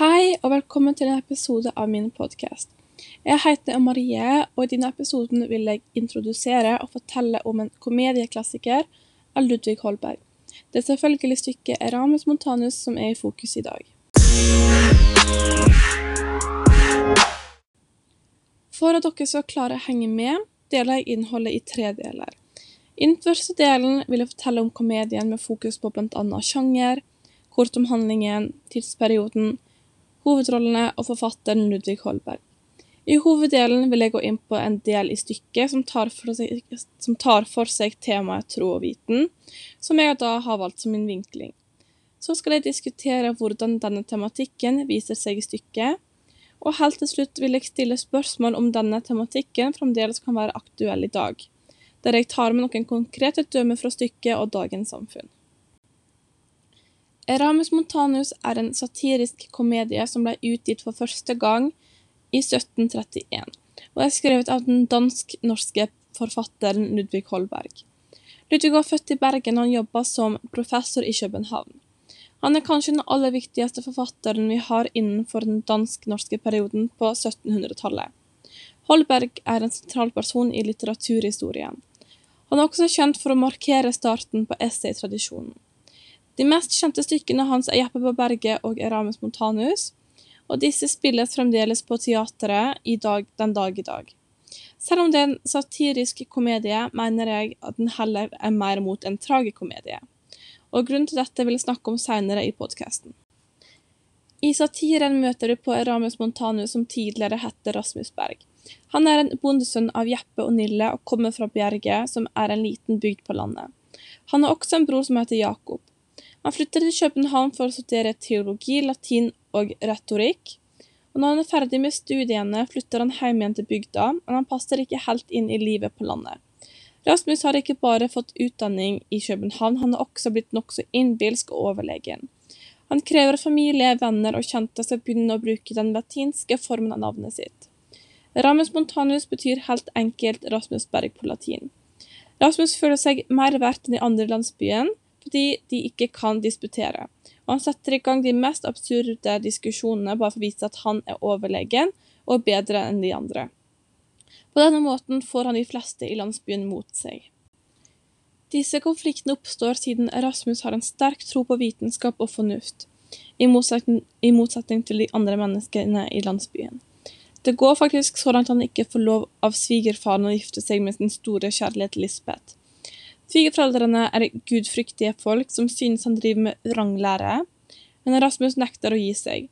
Hei, og velkommen til en episode av min podkast. Jeg heter Marie, og i denne episoden vil jeg introdusere og fortelle om en komedieklassiker av Ludvig Holberg. Det er selvfølgelig stykket Eramus Montanus som er i fokus i dag. For at dere skal klare å henge med, deler jeg innholdet i tre deler. I den første delen vil jeg fortelle om komedien med fokus på bl.a. sjanger, kort om handlingen, tidsperioden, hovedrollene og forfatteren Ludvig Holberg. I hoveddelen vil jeg gå inn på en del i stykket som tar for seg, tar for seg temaet tro og viten, som jeg da har valgt som min vinkling. Så skal jeg diskutere hvordan denne tematikken viser seg i stykket, og helt til slutt vil jeg stille spørsmål om denne tematikken fremdeles kan være aktuell i dag, der jeg tar med noen konkrete dømmer fra stykket og dagens samfunn. Eramus Montanus er en satirisk komedie som ble utgitt for første gang i 1731, og er skrevet av den dansk-norske forfatteren Ludvig Holberg. Ludvig var født i Bergen og han jobba som professor i København. Han er kanskje den aller viktigste forfatteren vi har innenfor den dansk-norske perioden på 1700-tallet. Holberg er en sentral person i litteraturhistorien. Han er også kjent for å markere starten på essaytradisjonen. De mest kjente stykkene hans er Jeppe på berget og Eramus Montanus, og disse spilles fremdeles på teatret dag, den dag i dag. Selv om det er en satirisk komedie, mener jeg at den heller er mer mot en tragikomedie, og grunnen til dette vil jeg snakke om senere i podkasten. I satiren møter du på Eramus Montanus, som tidligere het Rasmus Berg. Han er en bondesønn av Jeppe og Nille og kommer fra Bjerget, som er en liten bygd på landet. Han har også en bror som heter Jakob. Han flytter til København for å studere teologi, latin og retorikk. Og når han er ferdig med studiene, flytter han hjem igjen til bygda, men han passer ikke helt inn i livet på landet. Rasmus har ikke bare fått utdanning i København, han har også blitt nokså innbilsk og overlegen. Han krever familie, venner og kjente skal begynne å bruke den latinske formen av navnet sitt. Ramus Montanus betyr helt enkelt Rasmus Berg på latin. Rasmus føler seg mer verdt enn i andre landsbyen, fordi de ikke kan disputere. Og han setter i gang de mest absurde diskusjonene bare for å vise at han er overlegen og bedre enn de andre. På denne måten får han de fleste i landsbyen mot seg. Disse konfliktene oppstår siden Erasmus har en sterk tro på vitenskap og fornuft, i motsetning, i motsetning til de andre menneskene i landsbyen. Det går faktisk så langt han ikke får lov av svigerfaren å gifte seg med sin store kjærlighet Lisbeth. Svigerforeldrene er gudfryktige folk som synes han driver med vranglære, men Erasmus nekter å gi seg.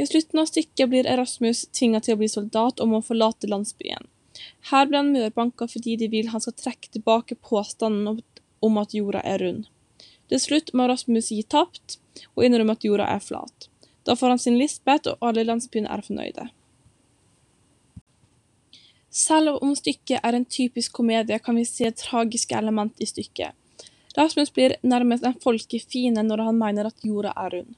I slutten av stykket blir Erasmus tvinget til å bli soldat og må forlate landsbyen. Her blir han mørbanka fordi de vil han skal trekke tilbake påstanden om at jorda er rund. Til slutt må Erasmus gi tapt og innrømme at jorda er flat. Da får han sin Lisbeth, og alle i landsbyen er fornøyde. Selv om stykket er en typisk komedie, kan vi se et tragisk element i stykket. Rasmus blir nærmest en folkefiende når han mener at jorda er rund.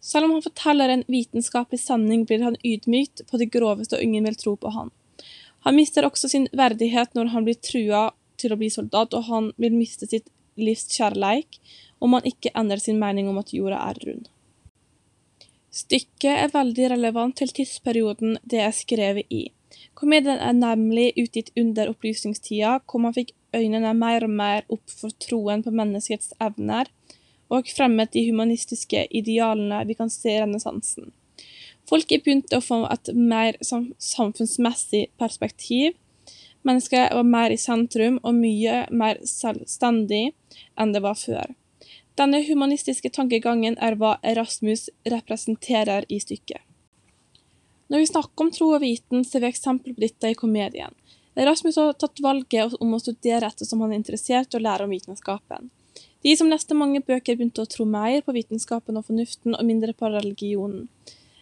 Selv om han forteller en vitenskapelig sanning, blir han ydmykt på det groveste, og ingen vil tro på han. Han mister også sin verdighet når han blir trua til å bli soldat, og han vil miste sitt livs kjærleik om han ikke endrer sin mening om at jorda er rund. Stykket er veldig relevant til tidsperioden det er skrevet i. Komedien er nemlig utgitt under opplysningstida, hvor man fikk øynene mer og mer opp for troen på menneskets evner, og fremmet de humanistiske idealene vi kan se i renessansen. Folket begynte å få et mer samfunnsmessig perspektiv. Mennesket var mer i sentrum og mye mer selvstendig enn det var før. Denne humanistiske tankegangen er hva Erasmus representerer i stykket. Når vi snakker om tro og viten, ser vi eksempel på dette i komedien. Rasmus har tatt valget om å studere ettersom han er interessert i å lære om vitenskapen. De som leste mange bøker, begynte å tro mer på vitenskapen og fornuften, og mindre på religionen.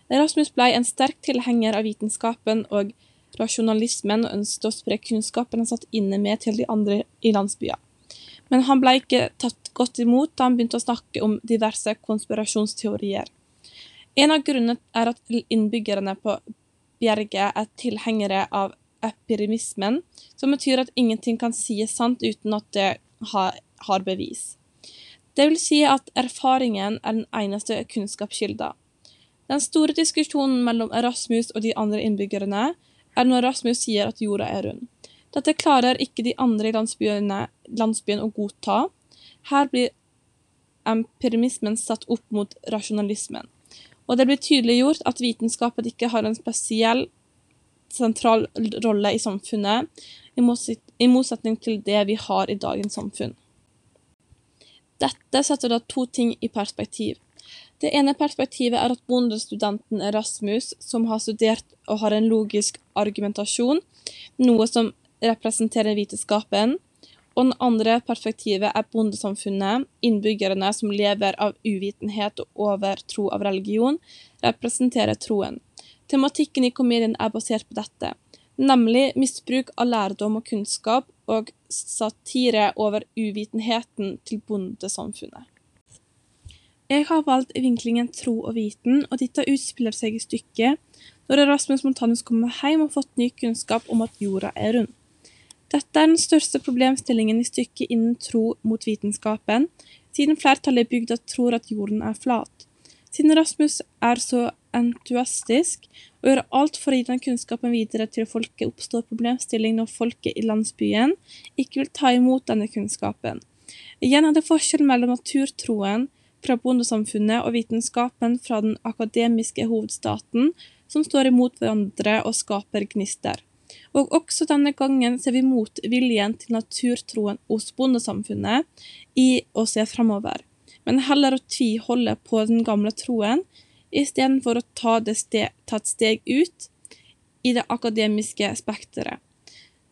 Rasmus ble en sterk tilhenger av vitenskapen og rasjonalismen, og ønsket å spre kunnskapen han satt inne med til de andre i landsbyen. Men han ble ikke tatt godt imot da han begynte å snakke om diverse konspirasjonsteorier. En av grunnene er at innbyggerne på Bjerget er tilhengere av epiremismen, som betyr at ingenting kan sies sant uten at det har, bevis. Det vil si at erfaringen er den eneste kunnskapskilden. Den store diskusjonen mellom Erasmus og de andre innbyggerne er når Erasmus sier at jorda er rund. Dette klarer ikke de andre i landsbyen å godta. Her blir empirismen satt opp mot rasjonalismen, og det blir tydeliggjort at vitenskapen ikke har en spesiell sentral rolle i samfunnet, i motsetning til det vi har i dagens samfunn. Dette setter da to ting i perspektiv. Det ene perspektivet er at bondestudenten Erasmus, som har studert og har en logisk argumentasjon, noe som representerer vitenskapen, og den andre perspektivet er bondesamfunnet, innbyggerne som lever av uvitenhet og overtro av religion, representerer troen. Tematikken i komedien er basert på dette, nemlig misbruk av lærdom og kunnskap og satire over uvitenheten til bondesamfunnet. Jeg har valgt vinklingen tro og viten, og dette utspiller seg i stykket når Rasmus Montanus kommer hjem og har fått ny kunnskap om at jorda er rund. Dette er den største problemstillingen i stykket innen tro mot vitenskapen, siden flertallet i bygda tror at jorden er flat. Siden Rasmus er så entuastisk og gjør alt for å gi den kunnskapen videre til folket, oppstår problemstilling når folket i landsbyen ikke vil ta imot denne kunnskapen. Igjen er det forskjell mellom naturtroen fra bondesamfunnet og vitenskapen fra den akademiske hovedstaten, som står imot hverandre og skaper gnister. Og også denne gangen ser vi mot viljen til naturtroen hos bondesamfunnet i å se framover, men heller å tviholde på den gamle troen istedenfor å ta, steg, ta et steg ut i det akademiske spekteret.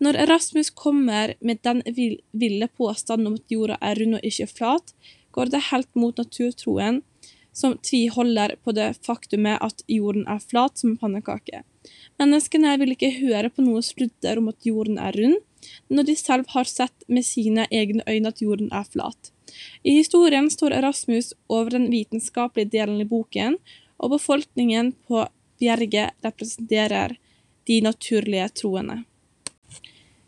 Når Erasmus kommer med den ville påstanden om at jorda er rund og ikke flat, går det helt mot naturtroen, som tviholder på det faktumet at jorden er flat som en pannekake. Menneskene vil ikke høre på noe sludder om at jorden er rund, når de selv har sett med sine egne øyne at jorden er flat. I historien står Erasmus over den vitenskapelige delen i boken, og befolkningen på Bjerget representerer de naturlige troende.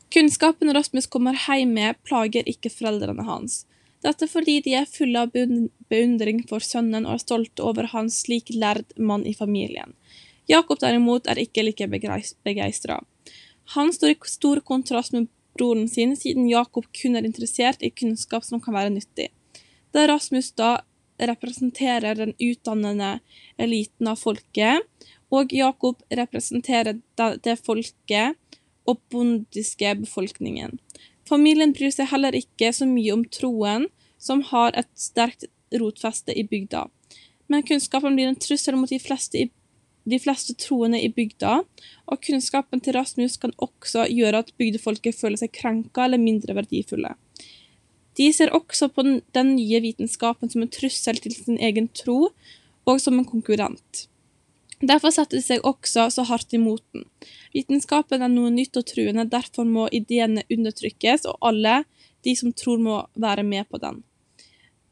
Kunnskapen Erasmus kommer hjem med, plager ikke foreldrene hans. Dette fordi de er fulle av beundring for sønnen og er stolte over hans slik lærd mann i familien. Jakob derimot er ikke like begeistra. Han står i stor kontrast med broren sin, siden Jakob kun er interessert i kunnskap som kan være nyttig. Da Rasmus da representerer den utdannende eliten av folket, og Jakob representerer det folket og bondiske befolkningen. Familien bryr seg heller ikke så mye om troen, som har et sterkt rotfeste i bygda. Men kunnskapen blir en trussel mot de fleste, i, de fleste troende i bygda, og kunnskapen til Rasmus kan også gjøre at bygdefolket føler seg krenka eller mindre verdifulle. De ser også på den, den nye vitenskapen som en trussel til sin egen tro, og som en konkurrent. Derfor setter de seg også så hardt imot den. Vitenskapen er noe nytt og truende, derfor må ideene undertrykkes, og alle de som tror må være med på den.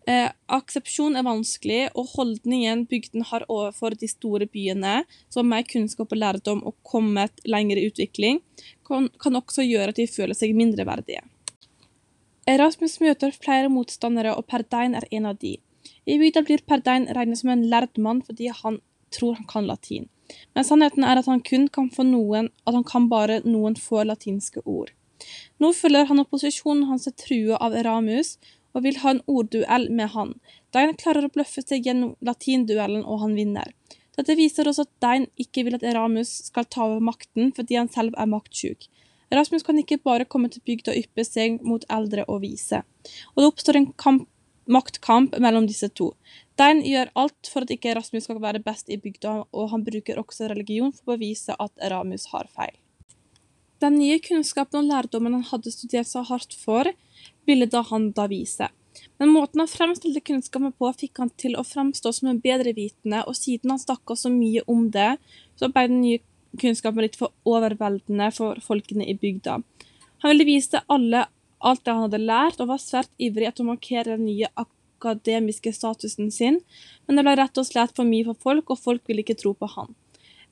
Eh, aksepsjon er vanskelig, og holdningen bygden har overfor de store byene, som med kunnskap og lærdom og kommet lenger i utvikling, kan, kan også gjøre at de føler seg mindreverdige. Erasmus møter flere motstandere, og Perdein er en av de. I bygda blir Perdein regnet som en lærd mann fordi han tror han kan latin. Men sannheten er at han kun kan få noen, at han kan bare noen få latinske ord. Nå følger han opposisjonen hans er trua av Eramus og vil ha en ordduell med han. Dein klarer å bløffe seg gjennom latinduellen, og han vinner. Dette viser også at Dein ikke vil at Eramus skal ta over makten fordi han selv er maktsjuk. Erasmus kan ikke bare komme til bygda og yppe seg mot eldre og vise. Og det oppstår en kamp, maktkamp mellom disse to. Dein gjør alt for at ikke Rasmus skal være best i bygda, og han bruker også religion for å bevise at Ramus har feil. Den nye kunnskapen og lærdommen han hadde studert så hardt for, ville da han da vise. Men måten han fremstilte kunnskapen på, fikk han til å fremstå som en bedre vitende, og siden han snakka så mye om det, så ble den nye kunnskapen litt for overveldende for folkene i bygda. Han ville vise alle alt det han hadde lært, og var svært ivrig etter å markere den nye akademiske statusen sin, men det ble rett og slett for mye for folk, og folk ville ikke tro på han.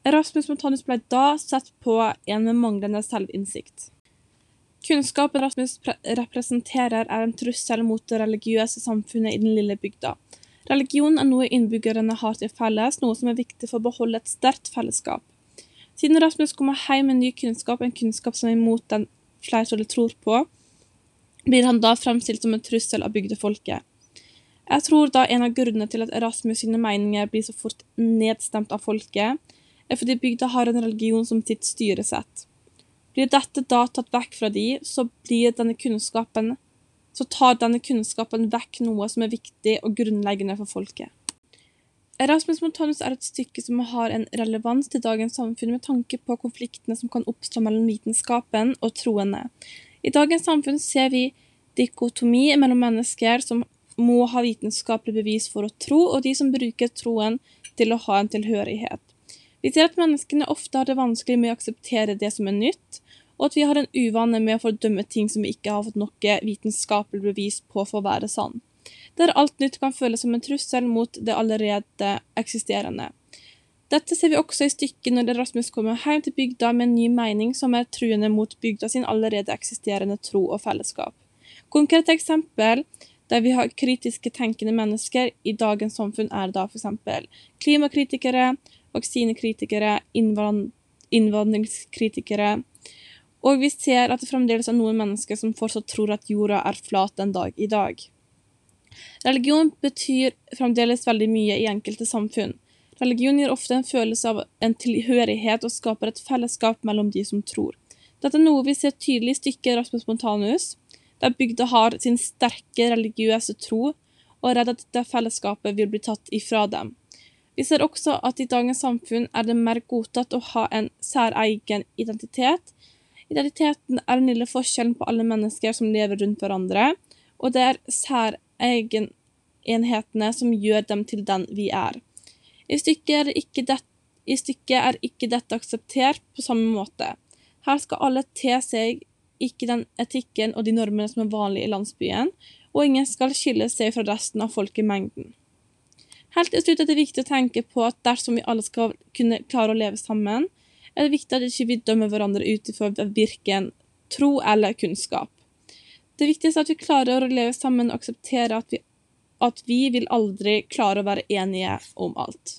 Erasmus Montanus ble da sett på en med manglende selvinnsikt. Kunnskapen Erasmus representerer, er en trussel mot det religiøse samfunnet i den lille bygda. Religion er noe innbyggerne har til felles, noe som er viktig for å beholde et sterkt fellesskap. Siden Rasmus kommer hjem med ny kunnskap, en kunnskap som er imot den flertallet tror på, blir han da fremstilt som en trussel av bygdefolket. Jeg tror da en av grunnene til at Erasmus sine meninger blir så fort nedstemt av folket, er fordi bygda har en religion som sitt styresett. Blir dette da tatt vekk fra de, så blir denne kunnskapen så tar denne kunnskapen vekk noe som er viktig og grunnleggende for folket. Erasmus Montanus er et stykke som har en relevans til dagens samfunn med tanke på konfliktene som kan oppstå mellom vitenskapen og troende. I dagens samfunn ser vi dikotomi mellom mennesker som må ha vitenskapelig bevis for å tro, og de som bruker troen til å ha en tilhørighet. Vi ser at menneskene ofte har det vanskelig med å akseptere det som er nytt, og at vi har en uvane med å fordømme ting som vi ikke har fått noe vitenskapelig bevis på for å være sann. Der alt nytt kan føles som en trussel mot det allerede eksisterende. Dette ser vi også i stykket når Erasmus kommer hjem til bygda med en ny mening som er truende mot bygda sin allerede eksisterende tro og fellesskap. Konkrete eksempel der vi har kritiske tenkende mennesker i dagens samfunn, er da f.eks. klimakritikere, vaksinekritikere, innvandringskritikere, og vi ser at det fremdeles er noen mennesker som fortsatt tror at jorda er flat den dag i dag. Religion betyr fremdeles veldig mye i enkelte samfunn. Religion gir ofte en følelse av en tilhørighet og skaper et fellesskap mellom de som tror. Dette er noe vi ser tydelig i stykket Rasmus Montanus, der bygda har sin sterke religiøse tro og er redd at dette fellesskapet vil bli tatt ifra dem. Vi ser også at i dagens samfunn er det mer godtatt å ha en særegen identitet, Identiteten er den lille forskjellen på alle mennesker som lever rundt hverandre, og det er særegenenhetene som gjør dem til den vi er. I stykket det, i stykket er ikke dette akseptert på samme måte. Her skal alle te seg ikke den etikken og de normene som er vanlige i landsbyen, og ingen skal skille seg fra resten av folkemengden. Helt til slutt er det viktig å tenke på at dersom vi alle skal kunne klare å leve sammen, er det viktig at vi ikke dømmer hverandre ut ifra virken tro eller kunnskap. Det viktigste er at vi klarer å leve sammen og akseptere at vi, at vi vil aldri klare å være enige om alt.